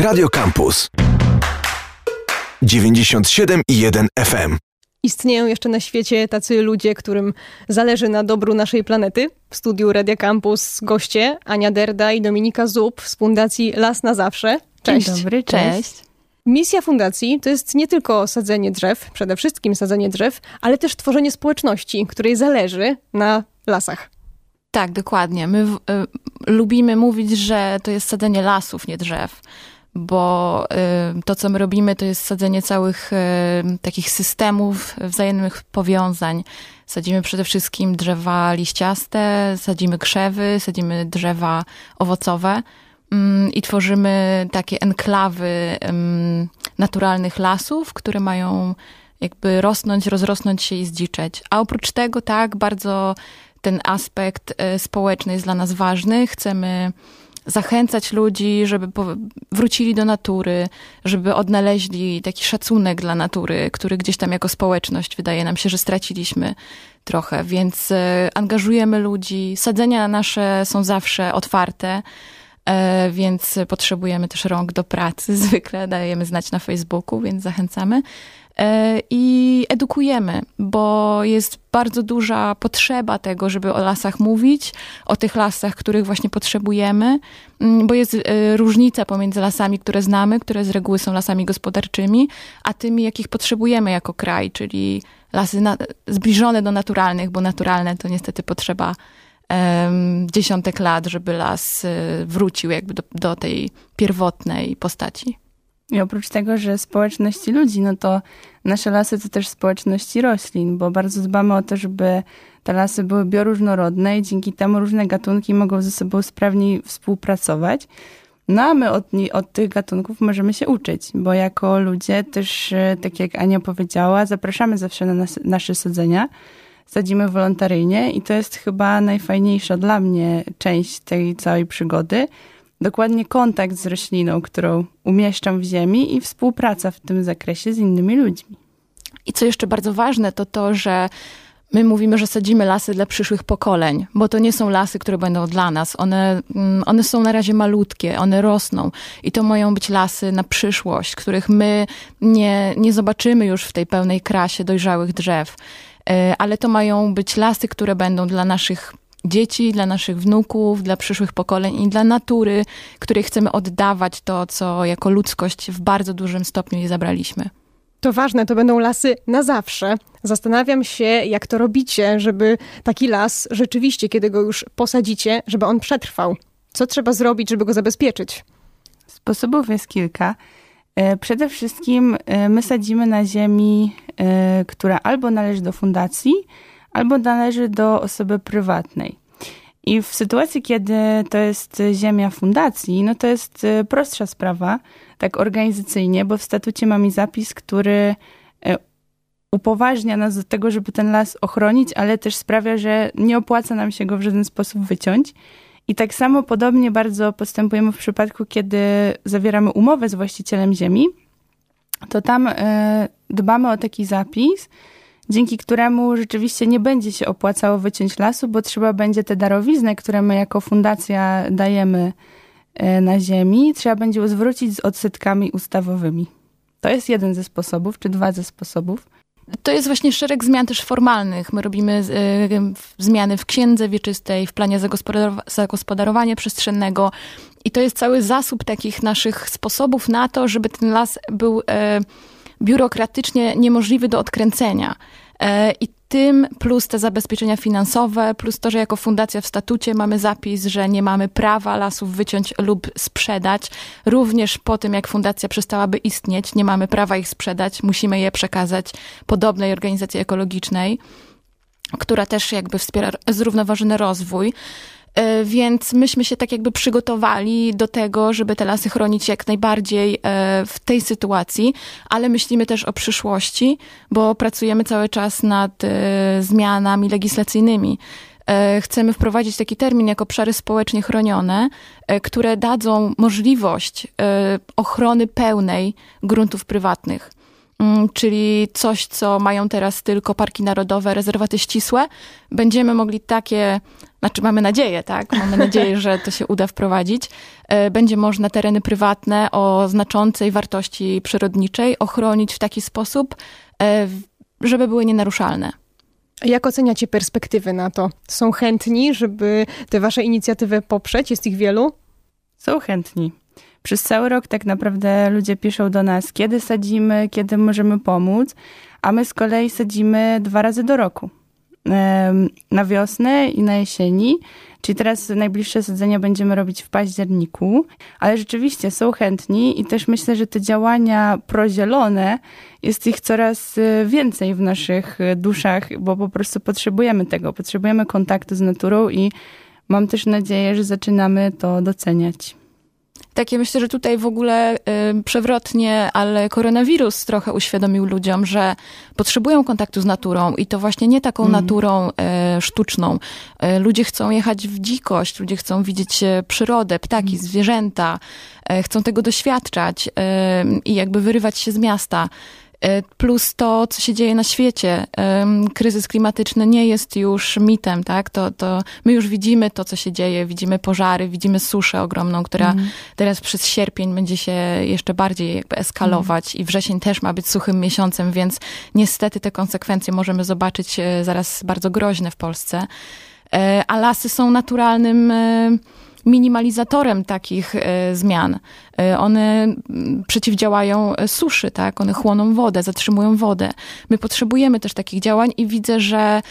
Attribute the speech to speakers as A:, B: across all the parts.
A: Radio Campus 97,1 FM.
B: Istnieją jeszcze na świecie tacy ludzie, którym zależy na dobru naszej planety. W studiu Radia Campus goście Ania Derda i Dominika Zub z Fundacji Las na Zawsze. Cześć.
C: Dzień dobry, cześć. cześć.
B: Misja fundacji to jest nie tylko sadzenie drzew, przede wszystkim sadzenie drzew, ale też tworzenie społeczności, której zależy na lasach.
C: Tak, dokładnie. My w, y, lubimy mówić, że to jest sadzenie lasów, nie drzew bo y, to, co my robimy, to jest sadzenie całych y, takich systemów wzajemnych powiązań. Sadzimy przede wszystkim drzewa liściaste, sadzimy krzewy, sadzimy drzewa owocowe mm, i tworzymy takie enklawy naturalnych lasów, które mają jakby rosnąć, rozrosnąć się i zdziczeć. A oprócz tego, tak, bardzo ten aspekt y, społeczny jest dla nas ważny. Chcemy zachęcać ludzi, żeby wrócili do natury, żeby odnaleźli taki szacunek dla natury, który gdzieś tam jako społeczność wydaje nam się, że straciliśmy trochę. Więc e, angażujemy ludzi. Sadzenia nasze są zawsze otwarte. E, więc potrzebujemy też rąk do pracy. Zwykle dajemy znać na Facebooku, więc zachęcamy. E, i edukujemy, bo jest bardzo duża potrzeba tego, żeby o lasach mówić, o tych lasach, których właśnie potrzebujemy, mm, bo jest e, różnica pomiędzy lasami, które znamy, które z reguły są lasami gospodarczymi, a tymi, jakich potrzebujemy jako kraj, czyli lasy na, zbliżone do naturalnych, bo naturalne to niestety potrzeba um, dziesiątek lat, żeby las e, wrócił jakby do, do tej pierwotnej postaci.
D: I oprócz tego, że społeczności ludzi, no to nasze lasy to też społeczności roślin, bo bardzo dbamy o to, żeby te lasy były bioróżnorodne i dzięki temu różne gatunki mogą ze sobą sprawniej współpracować. No a my od, od tych gatunków możemy się uczyć, bo jako ludzie też, e, tak jak Ania powiedziała, zapraszamy zawsze na nas, nasze sadzenia. Sadzimy wolontaryjnie i to jest chyba najfajniejsza dla mnie część tej całej przygody, dokładnie kontakt z rośliną, którą umieszczam w ziemi i współpraca w tym zakresie z innymi ludźmi.
C: I co jeszcze bardzo ważne, to to, że My mówimy, że sadzimy lasy dla przyszłych pokoleń, bo to nie są lasy, które będą dla nas. One, mm, one są na razie malutkie, one rosną i to mają być lasy na przyszłość, których my nie, nie zobaczymy już w tej pełnej krasie dojrzałych drzew. E, ale to mają być lasy, które będą dla naszych dzieci, dla naszych wnuków, dla przyszłych pokoleń i dla natury, której chcemy oddawać to, co jako ludzkość w bardzo dużym stopniu je zabraliśmy.
B: To ważne, to będą lasy na zawsze. Zastanawiam się, jak to robicie, żeby taki las rzeczywiście, kiedy go już posadzicie, żeby on przetrwał. Co trzeba zrobić, żeby go zabezpieczyć?
D: Sposobów jest kilka. E, przede wszystkim e, my sadzimy na ziemi, e, która albo należy do fundacji, albo należy do osoby prywatnej. I w sytuacji, kiedy to jest ziemia fundacji, no to jest y, prostsza sprawa, tak organizacyjnie, bo w statucie mamy zapis, który y, upoważnia nas do tego, żeby ten las ochronić, ale też sprawia, że nie opłaca nam się go w żaden sposób wyciąć. I tak samo podobnie bardzo postępujemy w przypadku, kiedy zawieramy umowę z właścicielem ziemi, to tam y, dbamy o taki zapis, dzięki któremu rzeczywiście nie będzie się opłacało wyciąć lasu, bo trzeba będzie te darowizny, które my jako fundacja dajemy e, na ziemi, trzeba będzie zwrócić z odsetkami ustawowymi. To jest jeden ze sposobów, czy dwa ze sposobów.
C: To jest właśnie szereg zmian też formalnych. My robimy y, zmiany w księdze wieczystej, w planie zagospodarowania przestrzennego i to jest cały zasób takich naszych sposobów na to, żeby ten las był y, biurokratycznie niemożliwy do odkręcenia. E, I tym plus te zabezpieczenia finansowe, plus to, że jako fundacja w statucie mamy zapis, że nie mamy prawa lasów wyciąć lub sprzedać. Również po tym, jak fundacja przestałaby istnieć, nie mamy prawa ich sprzedać, musimy je przekazać podobnej organizacji ekologicznej, która też jakby wspiera zrównoważony rozwój. E, więc myśmy się tak jakby przygotowali do tego, żeby te lasy chronić jak najbardziej e, w tej sytuacji, ale myślimy też o przyszłości, bo pracujemy cały czas nad e, zmianami legislacyjnymi. Chcemy wprowadzić taki termin jak obszary społecznie chronione, które dadzą możliwość ochrony pełnej gruntów prywatnych. Mm, czyli coś, co mają teraz tylko parki narodowe, rezerwaty ścisłe, będziemy mogli takie, znaczy mamy nadzieję, tak? Mamy nadzieję, że to się uda wprowadzić. E, będzie można tereny prywatne o znaczącej wartości przyrodniczej ochronić w taki sposób, e, żeby były nienaruszalne.
B: Jak oceniacie perspektywy na to? Są chętni, żeby te wasze inicjatywy poprzeć? Jest ich wielu?
D: Są chętni. Przez cały rok tak naprawdę ludzie piszą do nas, kiedy sadzimy, kiedy możemy pomóc, a my z kolei sadzimy dwa razy do roku. Na wiosnę i na jesieni, czyli teraz najbliższe sadzenia będziemy robić w październiku, ale rzeczywiście są chętni i też myślę, że te działania prozielone jest ich coraz y, więcej w naszych y, duszach, bo po prostu potrzebujemy tego, potrzebujemy kontaktu z naturą i mam też nadzieję, że zaczynamy to doceniać.
C: Takie myślę, że tutaj w ogóle y, przewrotnie, ale koronawirus trochę uświadomił ludziom, że potrzebują kontaktu z naturą i to właśnie nie taką mm. naturą y, sztuczną. Y, ludzie chcą jechać w dzikość, ludzie chcą widzieć e, przyrodę, ptaki, mm. zwierzęta, chcą tego doświadczać i jakby wyrywać się z miasta. E, plus to, co się dzieje na świecie. Kryzys klimatyczny nie jest już mitem, tak? To, to my już widzimy to, co się dzieje, widzimy pożary, widzimy suszę ogromną, która mm. teraz przez sierpień będzie się jeszcze bardziej jakby eskalować mm. i wrzesień też ma być suchym miesiącem, więc niestety te konsekwencje możemy zobaczyć e, zaraz bardzo groźne w Polsce. E, a lasy są naturalnym minimalizatorem takich e, zmian. E, one przeciwdziałają e, suszy, tak? One chłoną wodę, zatrzymują wodę. My potrzebujemy też takich działań i widzę, że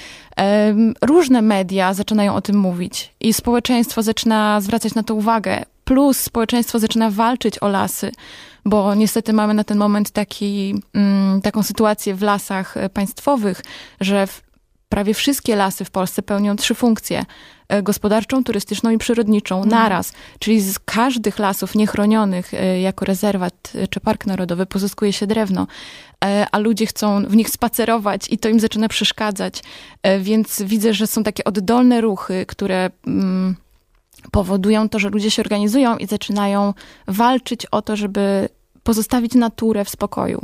C: różne media zaczynają o tym mówić i społeczeństwo zaczyna zwracać na to uwagę. Plus społeczeństwo zaczyna walczyć o lasy, bo niestety mamy na ten moment taki, taką sytuację w lasach państwowych, że prawie wszystkie lasy w Polsce pełnią trzy funkcje E, gospodarczą, turystyczną i przyrodniczą mhm. naraz. Czyli z każdych lasów niechronionych e, jako rezerwat e, czy park narodowy pozyskuje się drewno, a ludzie chcą w nich spacerować i to im zaczyna przeszkadzać. Więc widzę, że są takie oddolne ruchy, które mm, powodują to, że ludzie się organizują i zaczynają walczyć o to, żeby pozostawić naturę w spokoju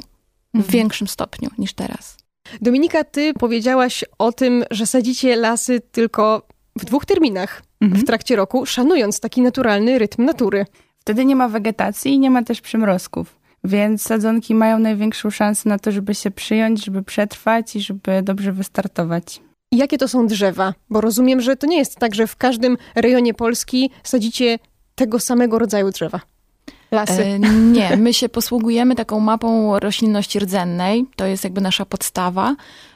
C: w mhm. większym stopniu niż teraz.
B: Dominika, ty powiedziałaś o tym, że sadzicie lasy tylko w dwóch terminach mhm. w trakcie roku, szanując taki naturalny rytm natury.
D: Wtedy nie ma wegetacji i nie ma też przymrozków. Więc sadzonki mają największą szansę na to, żeby się przyjąć, żeby przetrwać i żeby dobrze wystartować.
B: I jakie to są drzewa? Bo rozumiem, że to nie jest tak, że w każdym rejonie Polski sadzicie tego samego rodzaju drzewa. Lasy. E,
C: nie, my się posługujemy taką mapą roślinności rdzennej. To jest jakby nasza podstawa.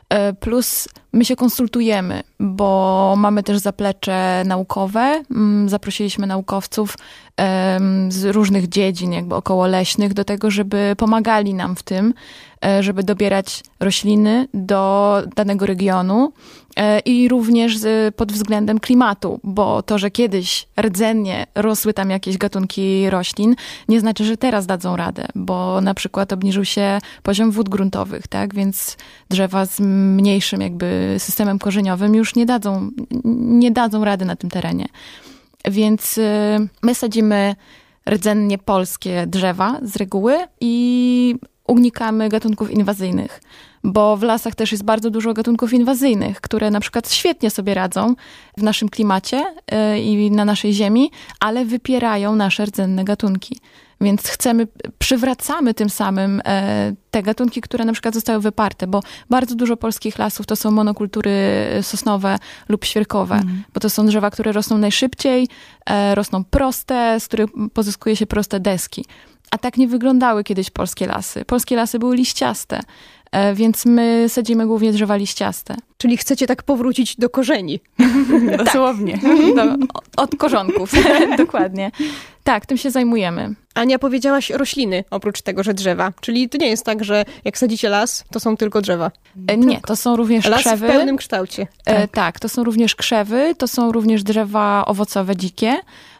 C: E, plus my się konsultujemy, bo mamy też zaplecze naukowe. Mm, zaprosiliśmy naukowców z różnych dziedzin, jakby około leśnych, do tego, żeby pomagali nam w tym, żeby dobierać rośliny do danego regionu e, i również pod względem klimatu, bo to, że kiedyś rdzennie rosły tam jakieś gatunki roślin, nie znaczy, że teraz dadzą radę, bo na przykład obniżył się poziom wód gruntowych, tak, więc drzewa z mniejszym jakby systemem korzeniowym już nie dadzą, nie dadzą rady na tym terenie. Więc y, my sadzimy rdzennie polskie drzewa z reguły i unikamy gatunków inwazyjnych, bo w lasach też jest bardzo dużo gatunków inwazyjnych, które na przykład świetnie sobie radzą w naszym klimacie y, i na naszej ziemi, ale wypierają nasze rdzenne gatunki. Więc chcemy, przywracamy tym samym e, te gatunki, które na przykład zostały wyparte, bo bardzo dużo polskich lasów to są monokultury sosnowe lub świerkowe, mm. bo to są drzewa, które rosną najszybciej, e, rosną proste, z których pozyskuje się proste deski. A tak nie wyglądały kiedyś polskie lasy. Polskie lasy były liściaste. E, więc my sadzimy głównie drzewa liściaste.
B: Czyli chcecie tak powrócić do korzeni.
D: Dosłownie.
C: Do, od korzonków, dokładnie. Tak, tym się zajmujemy.
B: Ania, powiedziałaś rośliny, oprócz tego, że drzewa. Czyli to nie jest tak, że jak sadzicie las, to są tylko drzewa.
C: E, nie, to są również
B: las
C: krzewy.
B: w pełnym kształcie.
C: Tak. tak, to są również krzewy, to są również drzewa owocowe dzikie.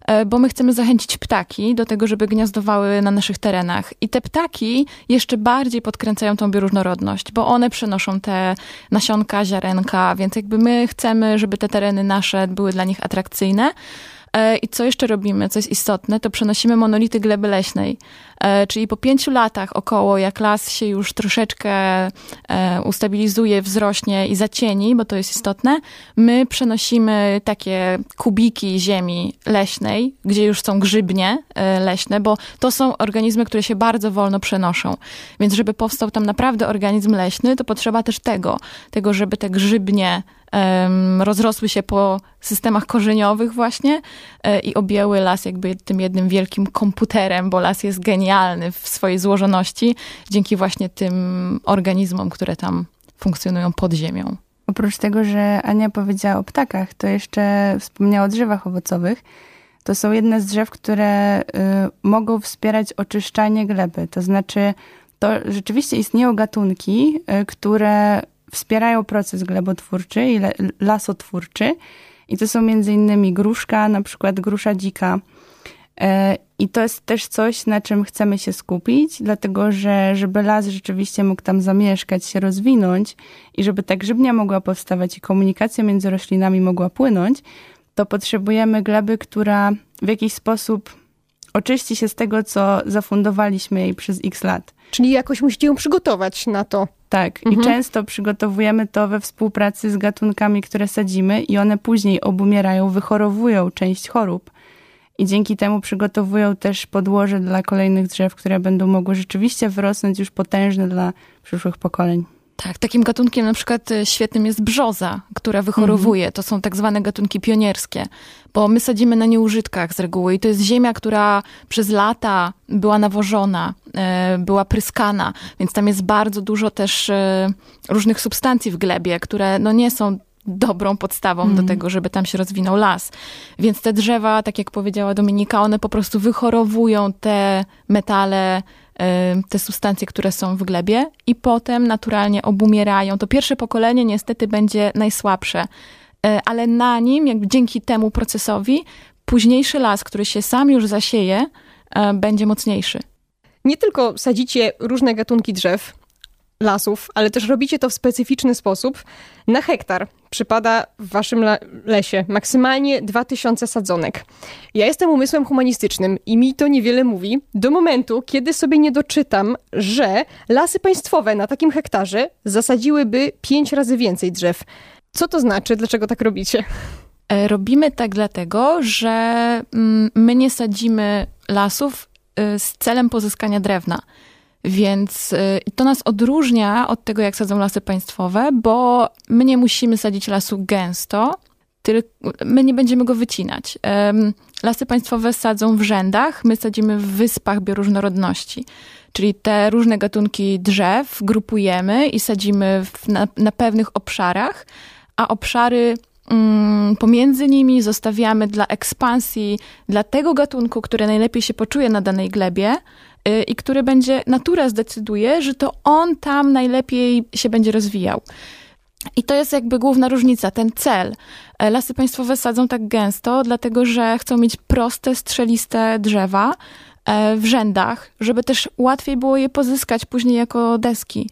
C: E, bo my chcemy zachęcić ptaki do tego, żeby gniazdowały na naszych terenach. I te ptaki jeszcze bardziej podkręcają tą bioróżnorodność, bo one przynoszą te nasionka, ziarenka, więc jakby my chcemy, żeby te tereny nasze były dla nich atrakcyjne. E, I co jeszcze robimy, co jest istotne, to przenosimy monolity gleby leśnej. E, czyli po pięciu latach około, jak las się już troszeczkę e, ustabilizuje, wzrośnie i zacieni, bo to jest istotne, my przenosimy takie kubiki ziemi leśnej, gdzie już są grzybnie e, leśne, bo to są organizmy, które się bardzo wolno przenoszą. Więc żeby powstał tam naprawdę organizm leśny, to potrzeba też tego, tego, żeby te grzybnie rozrosły się po systemach korzeniowych właśnie i objęły las jakby tym jednym wielkim komputerem, bo las jest genialny w swojej złożoności dzięki właśnie tym organizmom, które tam funkcjonują pod ziemią.
D: Oprócz tego, że Ania powiedziała o ptakach, to jeszcze wspomniała o drzewach owocowych. To są jedne z drzew, które y, mogą wspierać oczyszczanie gleby. To znaczy, to rzeczywiście istnieją gatunki, y, które wspierają proces glebotwórczy i lasotwórczy. I to są między innymi gruszka, na przykład grusza dzika. E, I to jest też coś, na czym chcemy się skupić, dlatego że żeby las rzeczywiście mógł tam zamieszkać, się rozwinąć i żeby ta grzybnia mogła powstawać i komunikacja między roślinami mogła płynąć, to potrzebujemy gleby, która w jakiś sposób oczyści się z tego, co zafundowaliśmy jej przez x lat.
B: Czyli jakoś musicie ją przygotować na to.
D: Tak, mhm. i często przygotowujemy to we współpracy z gatunkami, które sadzimy, i one później obumierają, wychorowują część chorób. I dzięki temu przygotowują też podłoże dla kolejnych drzew, które będą mogły rzeczywiście wyrosnąć już potężne dla przyszłych pokoleń.
C: Tak, takim gatunkiem na przykład e, świetnym jest brzoza, która wychorowuje. Mhm. To są tak zwane gatunki pionierskie, bo my sadzimy na nieużytkach z reguły i to jest ziemia, która przez lata była nawożona, e, była pryskana, więc tam jest bardzo dużo też e, różnych substancji w glebie, które no nie są dobrą podstawą mm. do tego, żeby tam się rozwinął las. Więc te drzewa, tak jak powiedziała Dominika, one po prostu wychorowują te metale, te substancje, które są w glebie i potem naturalnie obumierają. To pierwsze pokolenie niestety będzie najsłabsze, e, ale na nim, jakby dzięki temu procesowi, późniejszy las, który się sam już zasieje, e, będzie mocniejszy.
B: Nie tylko sadzicie różne gatunki drzew, lasów, ale też robicie to w specyficzny sposób. Na hektar przypada w waszym lesie maksymalnie 2000 sadzonek. Ja jestem umysłem humanistycznym i mi to niewiele mówi, do momentu, kiedy sobie nie doczytam, że lasy państwowe na takim hektarze zasadziłyby 5 razy więcej drzew. Co to znaczy? Dlaczego tak robicie?
C: E, robimy tak dlatego, że mm, my nie sadzimy lasów y, z celem pozyskania drewna. Więc y, to nas odróżnia od tego, jak sadzą lasy państwowe, bo my nie musimy sadzić lasu gęsto, tylko my nie będziemy go wycinać. Lasy państwowe sadzą w rzędach, my sadzimy w wyspach bioróżnorodności. Czyli te różne gatunki drzew grupujemy i sadzimy na, na pewnych obszarach, a obszary mm, pomiędzy nimi zostawiamy dla ekspansji, dla tego gatunku, który najlepiej się poczuje na danej glebie, i który będzie, natura zdecyduje, że to on tam najlepiej się będzie rozwijał. I to jest jakby główna różnica, ten cel. E, lasy państwowe sadzą tak gęsto, dlatego że chcą mieć proste, strzeliste drzewa e, w rzędach, żeby też łatwiej było je pozyskać później jako deski.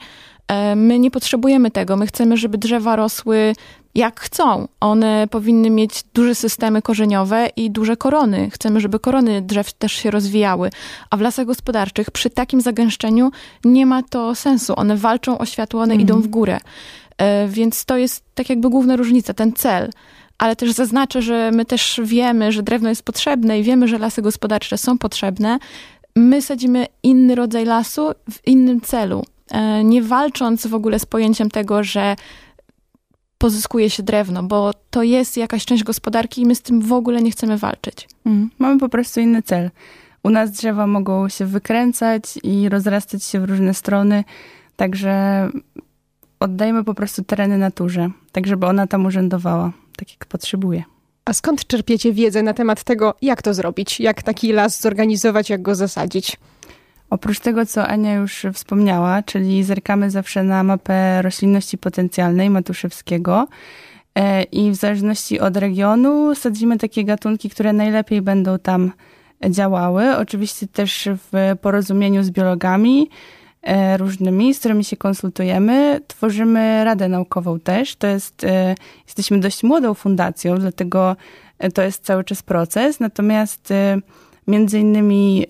C: E, my nie potrzebujemy tego. My chcemy, żeby drzewa rosły jak chcą. One powinny mieć duże systemy korzeniowe i duże korony. Chcemy, żeby korony drzew też się rozwijały. A w lasach gospodarczych przy takim zagęszczeniu nie ma to sensu. One walczą o światło, one idą w mhm. górę. E, więc to jest tak jakby główna różnica, ten cel. Ale też zaznaczę, że my też wiemy, że drewno jest potrzebne i wiemy, że lasy gospodarcze są potrzebne. My sadzimy inny rodzaj lasu w innym celu. E, nie walcząc w ogóle z pojęciem tego, że pozyskuje się drewno, bo to jest jakaś część gospodarki i my z tym w ogóle nie chcemy walczyć.
D: Mm, mamy po prostu inny cel. U nas drzewa mogą się wykręcać i rozrastać się w różne strony, także oddajemy po prostu tereny naturze, tak żeby ona tam urzędowała, tak jak potrzebuje.
B: A skąd czerpiecie wiedzę na temat tego, jak to zrobić, jak taki las zorganizować, jak go zasadzić?
D: Oprócz tego, co Ania już wspomniała, czyli zerkamy zawsze na mapę roślinności potencjalnej Matuszewskiego e, i w zależności od regionu sadzimy takie gatunki, które najlepiej będą tam działały. Oczywiście też w porozumieniu z biologami e, różnymi, z którymi się konsultujemy. Tworzymy Radę Naukową też. To jest, e, jesteśmy dość młodą fundacją, dlatego to jest cały czas proces. Natomiast Między innymi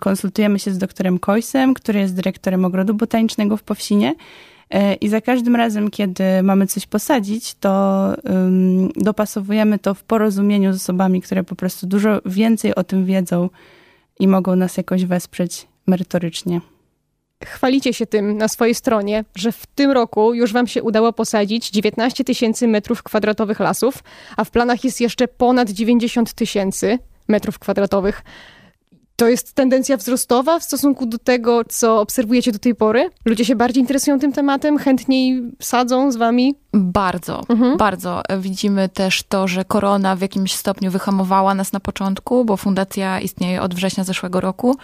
D: konsultujemy się z doktorem Kojsem, który jest dyrektorem ogrodu botanicznego w Powsinie. E, I za każdym razem, kiedy mamy coś posadzić, to dopasowujemy to w porozumieniu z osobami, które po prostu dużo więcej o tym wiedzą i mogą nas jakoś wesprzeć merytorycznie.
B: Chwalicie się tym na swojej stronie, że w tym roku już wam się udało posadzić 19 tysięcy metrów kwadratowych lasów, a w planach jest jeszcze ponad 90 tysięcy metrów kwadratowych. To jest tendencja wzrostowa w stosunku do tego, co obserwujecie do tej pory? Ludzie się bardziej interesują tym tematem, chętniej sadzą z wami?
C: Bardzo, mhm. bardzo. Widzimy też to, że korona w jakimś stopniu wyhamowała nas na początku, bo fundacja istnieje od września zeszłego roku.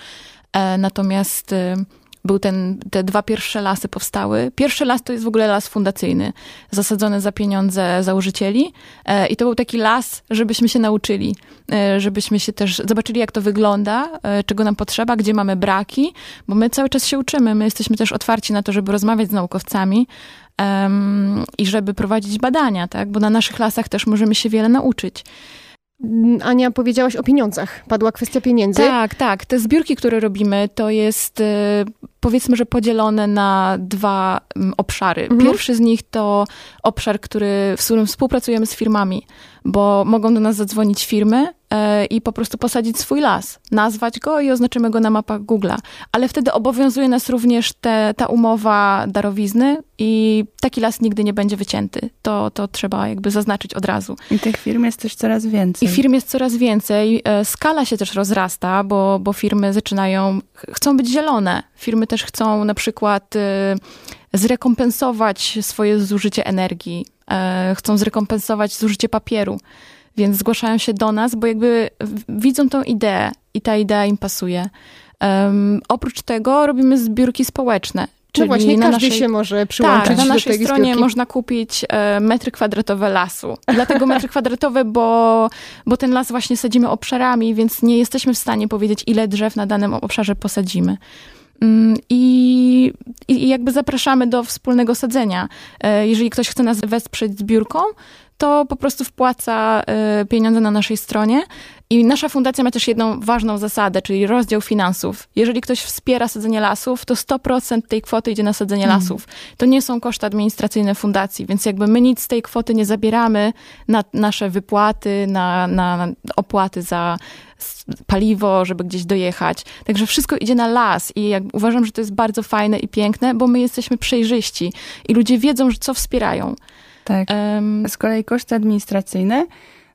C: E, natomiast y, był ten, te dwa pierwsze lasy powstały. Pierwszy las to jest w ogóle las fundacyjny, zasadzony za pieniądze założycieli e, i to był taki las, żebyśmy się nauczyli, e, żebyśmy się też zobaczyli, jak to wygląda, e, czego nam potrzeba, gdzie mamy braki, bo my cały czas się uczymy, my jesteśmy też otwarci na to, żeby rozmawiać z naukowcami, um, i żeby prowadzić badania, tak? Bo na naszych lasach też możemy się wiele nauczyć.
B: Ania, powiedziałaś o pieniądzach. Padła kwestia pieniędzy.
C: Tak, tak. Te zbiórki, które robimy, to jest powiedzmy, że podzielone na dwa mm, obszary. Mhm. Pierwszy z nich to obszar, który, w którym współpracujemy z firmami, bo mogą do nas zadzwonić firmy e, i po prostu posadzić swój las, nazwać go i oznaczymy go na mapach Google'a. Ale wtedy obowiązuje nas również te, ta umowa darowizny i taki las nigdy nie będzie wycięty. To, to trzeba jakby zaznaczyć od razu.
D: I tych firm jest też coraz więcej.
C: I firm jest coraz więcej. E, skala się też rozrasta, bo, bo firmy zaczynają, chcą być zielone. Firmy też chcą na przykład y, zrekompensować swoje zużycie energii, e, chcą zrekompensować zużycie papieru, więc zgłaszają się do nas, bo jakby widzą tą ideę i ta idea im pasuje. Um, oprócz tego robimy zbiórki społeczne.
B: Czyli no właśnie, na każdy naszej, się może przyłączyć
C: tak,
B: na
C: naszej
B: do tej
C: stronie
B: zbiórki.
C: można kupić e, metry kwadratowe lasu. Dlatego metry kwadratowe, bo, bo ten las właśnie sadzimy obszarami, więc nie jesteśmy w stanie powiedzieć, ile drzew na danym obszarze posadzimy. Mm, I, I jakby zapraszamy do wspólnego sadzenia. E, jeżeli ktoś chce nas wesprzeć zbiórką, to po prostu wpłaca e, pieniądze na naszej stronie. I nasza fundacja ma też jedną ważną zasadę, czyli rozdział finansów. Jeżeli ktoś wspiera sadzenie lasów, to 100% tej kwoty idzie na sadzenie mm. lasów. To nie są koszty administracyjne fundacji, więc jakby my nic z tej kwoty nie zabieramy na nasze wypłaty, na, na opłaty za paliwo, żeby gdzieś dojechać. Także wszystko idzie na las i jak, uważam, że to jest bardzo fajne i piękne, bo my jesteśmy przejrzyści i ludzie wiedzą, co wspierają.
D: Tak. Um, z kolei koszty administracyjne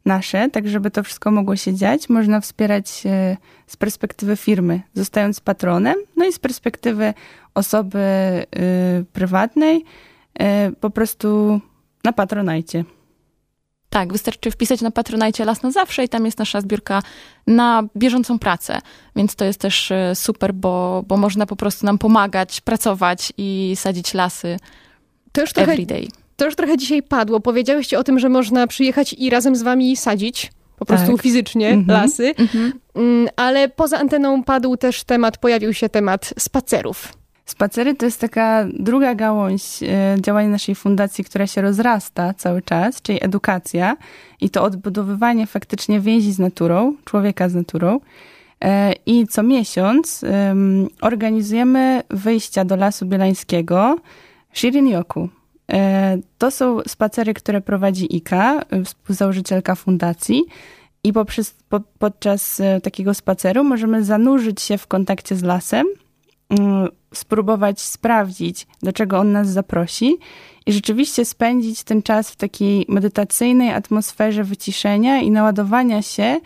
D: nasze, tak żeby to wszystko mogło się dziać, można wspierać e, z perspektywy firmy, zostając patronem, no i z perspektywy osoby y, prywatnej, y, po prostu na patronajcie.
C: Tak, wystarczy wpisać na Patronajcie Las na Zawsze i tam jest nasza zbiórka na bieżącą pracę. Więc to jest też super, bo, bo można po prostu nam pomagać, pracować i sadzić lasy to już trochę, everyday.
B: To już trochę dzisiaj padło. Powiedziałyście o tym, że można przyjechać i razem z wami sadzić po prostu tak. fizycznie mhm. lasy. Mhm. Mm, ale poza anteną padł też temat, pojawił się temat spacerów.
D: Spacery to jest taka druga gałąź e, działania naszej fundacji, która się rozrasta cały czas, czyli edukacja i to odbudowywanie faktycznie więzi z naturą, człowieka z naturą. E, I co miesiąc organizujemy wyjścia do Lasu Bielańskiego Shirin-yoku. E, to są spacery, które prowadzi Ika, współzałożycielka fundacji. I poprzez, po, podczas takiego spaceru możemy zanurzyć się w kontakcie z lasem, spróbować sprawdzić, do czego on nas zaprosi i rzeczywiście spędzić ten czas w takiej medytacyjnej atmosferze wyciszenia i naładowania się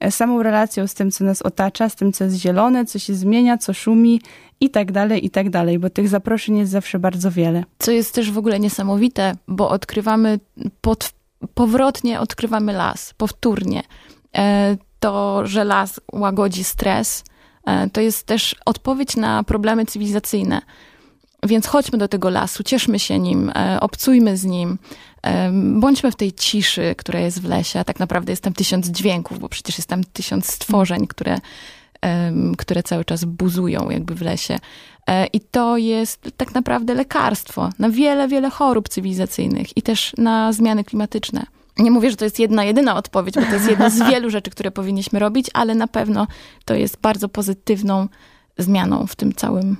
D: e, samą relacją z tym, co nas otacza, z tym, co jest zielone, co się zmienia, co szumi i tak dalej, i tak dalej, bo tych zaproszeń jest zawsze bardzo wiele.
C: Co jest też w ogóle niesamowite, bo odkrywamy, pod, powrotnie odkrywamy las, powtórnie. E, to, że las łagodzi stres, to jest też odpowiedź na problemy cywilizacyjne. Więc chodźmy do tego lasu, cieszmy się nim, e, obcujmy z nim, bądźmy w tej ciszy, która jest w lesie. A tak naprawdę jest tam tysiąc dźwięków, bo przecież jest tam tysiąc stworzeń, które które cały czas buzują jakby w lesie. E, I to jest tak naprawdę lekarstwo na wiele, wiele chorób cywilizacyjnych i też na zmiany klimatyczne. Nie mówię, że to jest jedna, jedyna odpowiedź, bo to jest jedna z wielu rzeczy, które powinniśmy robić, ale na pewno to jest bardzo pozytywną zmianą w tym całym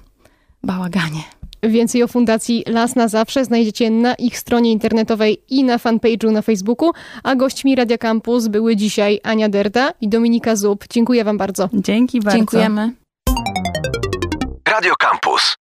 C: bałaganie.
B: Więcej o Fundacji Las na Zawsze znajdziecie na ich stronie internetowej i na fanpage'u na Facebooku, a gośćmi Radia Campus były dzisiaj Ania Derda i Dominika Zub. Dziękuję wam bardzo.
D: Dzięki bardzo.
C: Dziękujemy.
A: Radio Campus.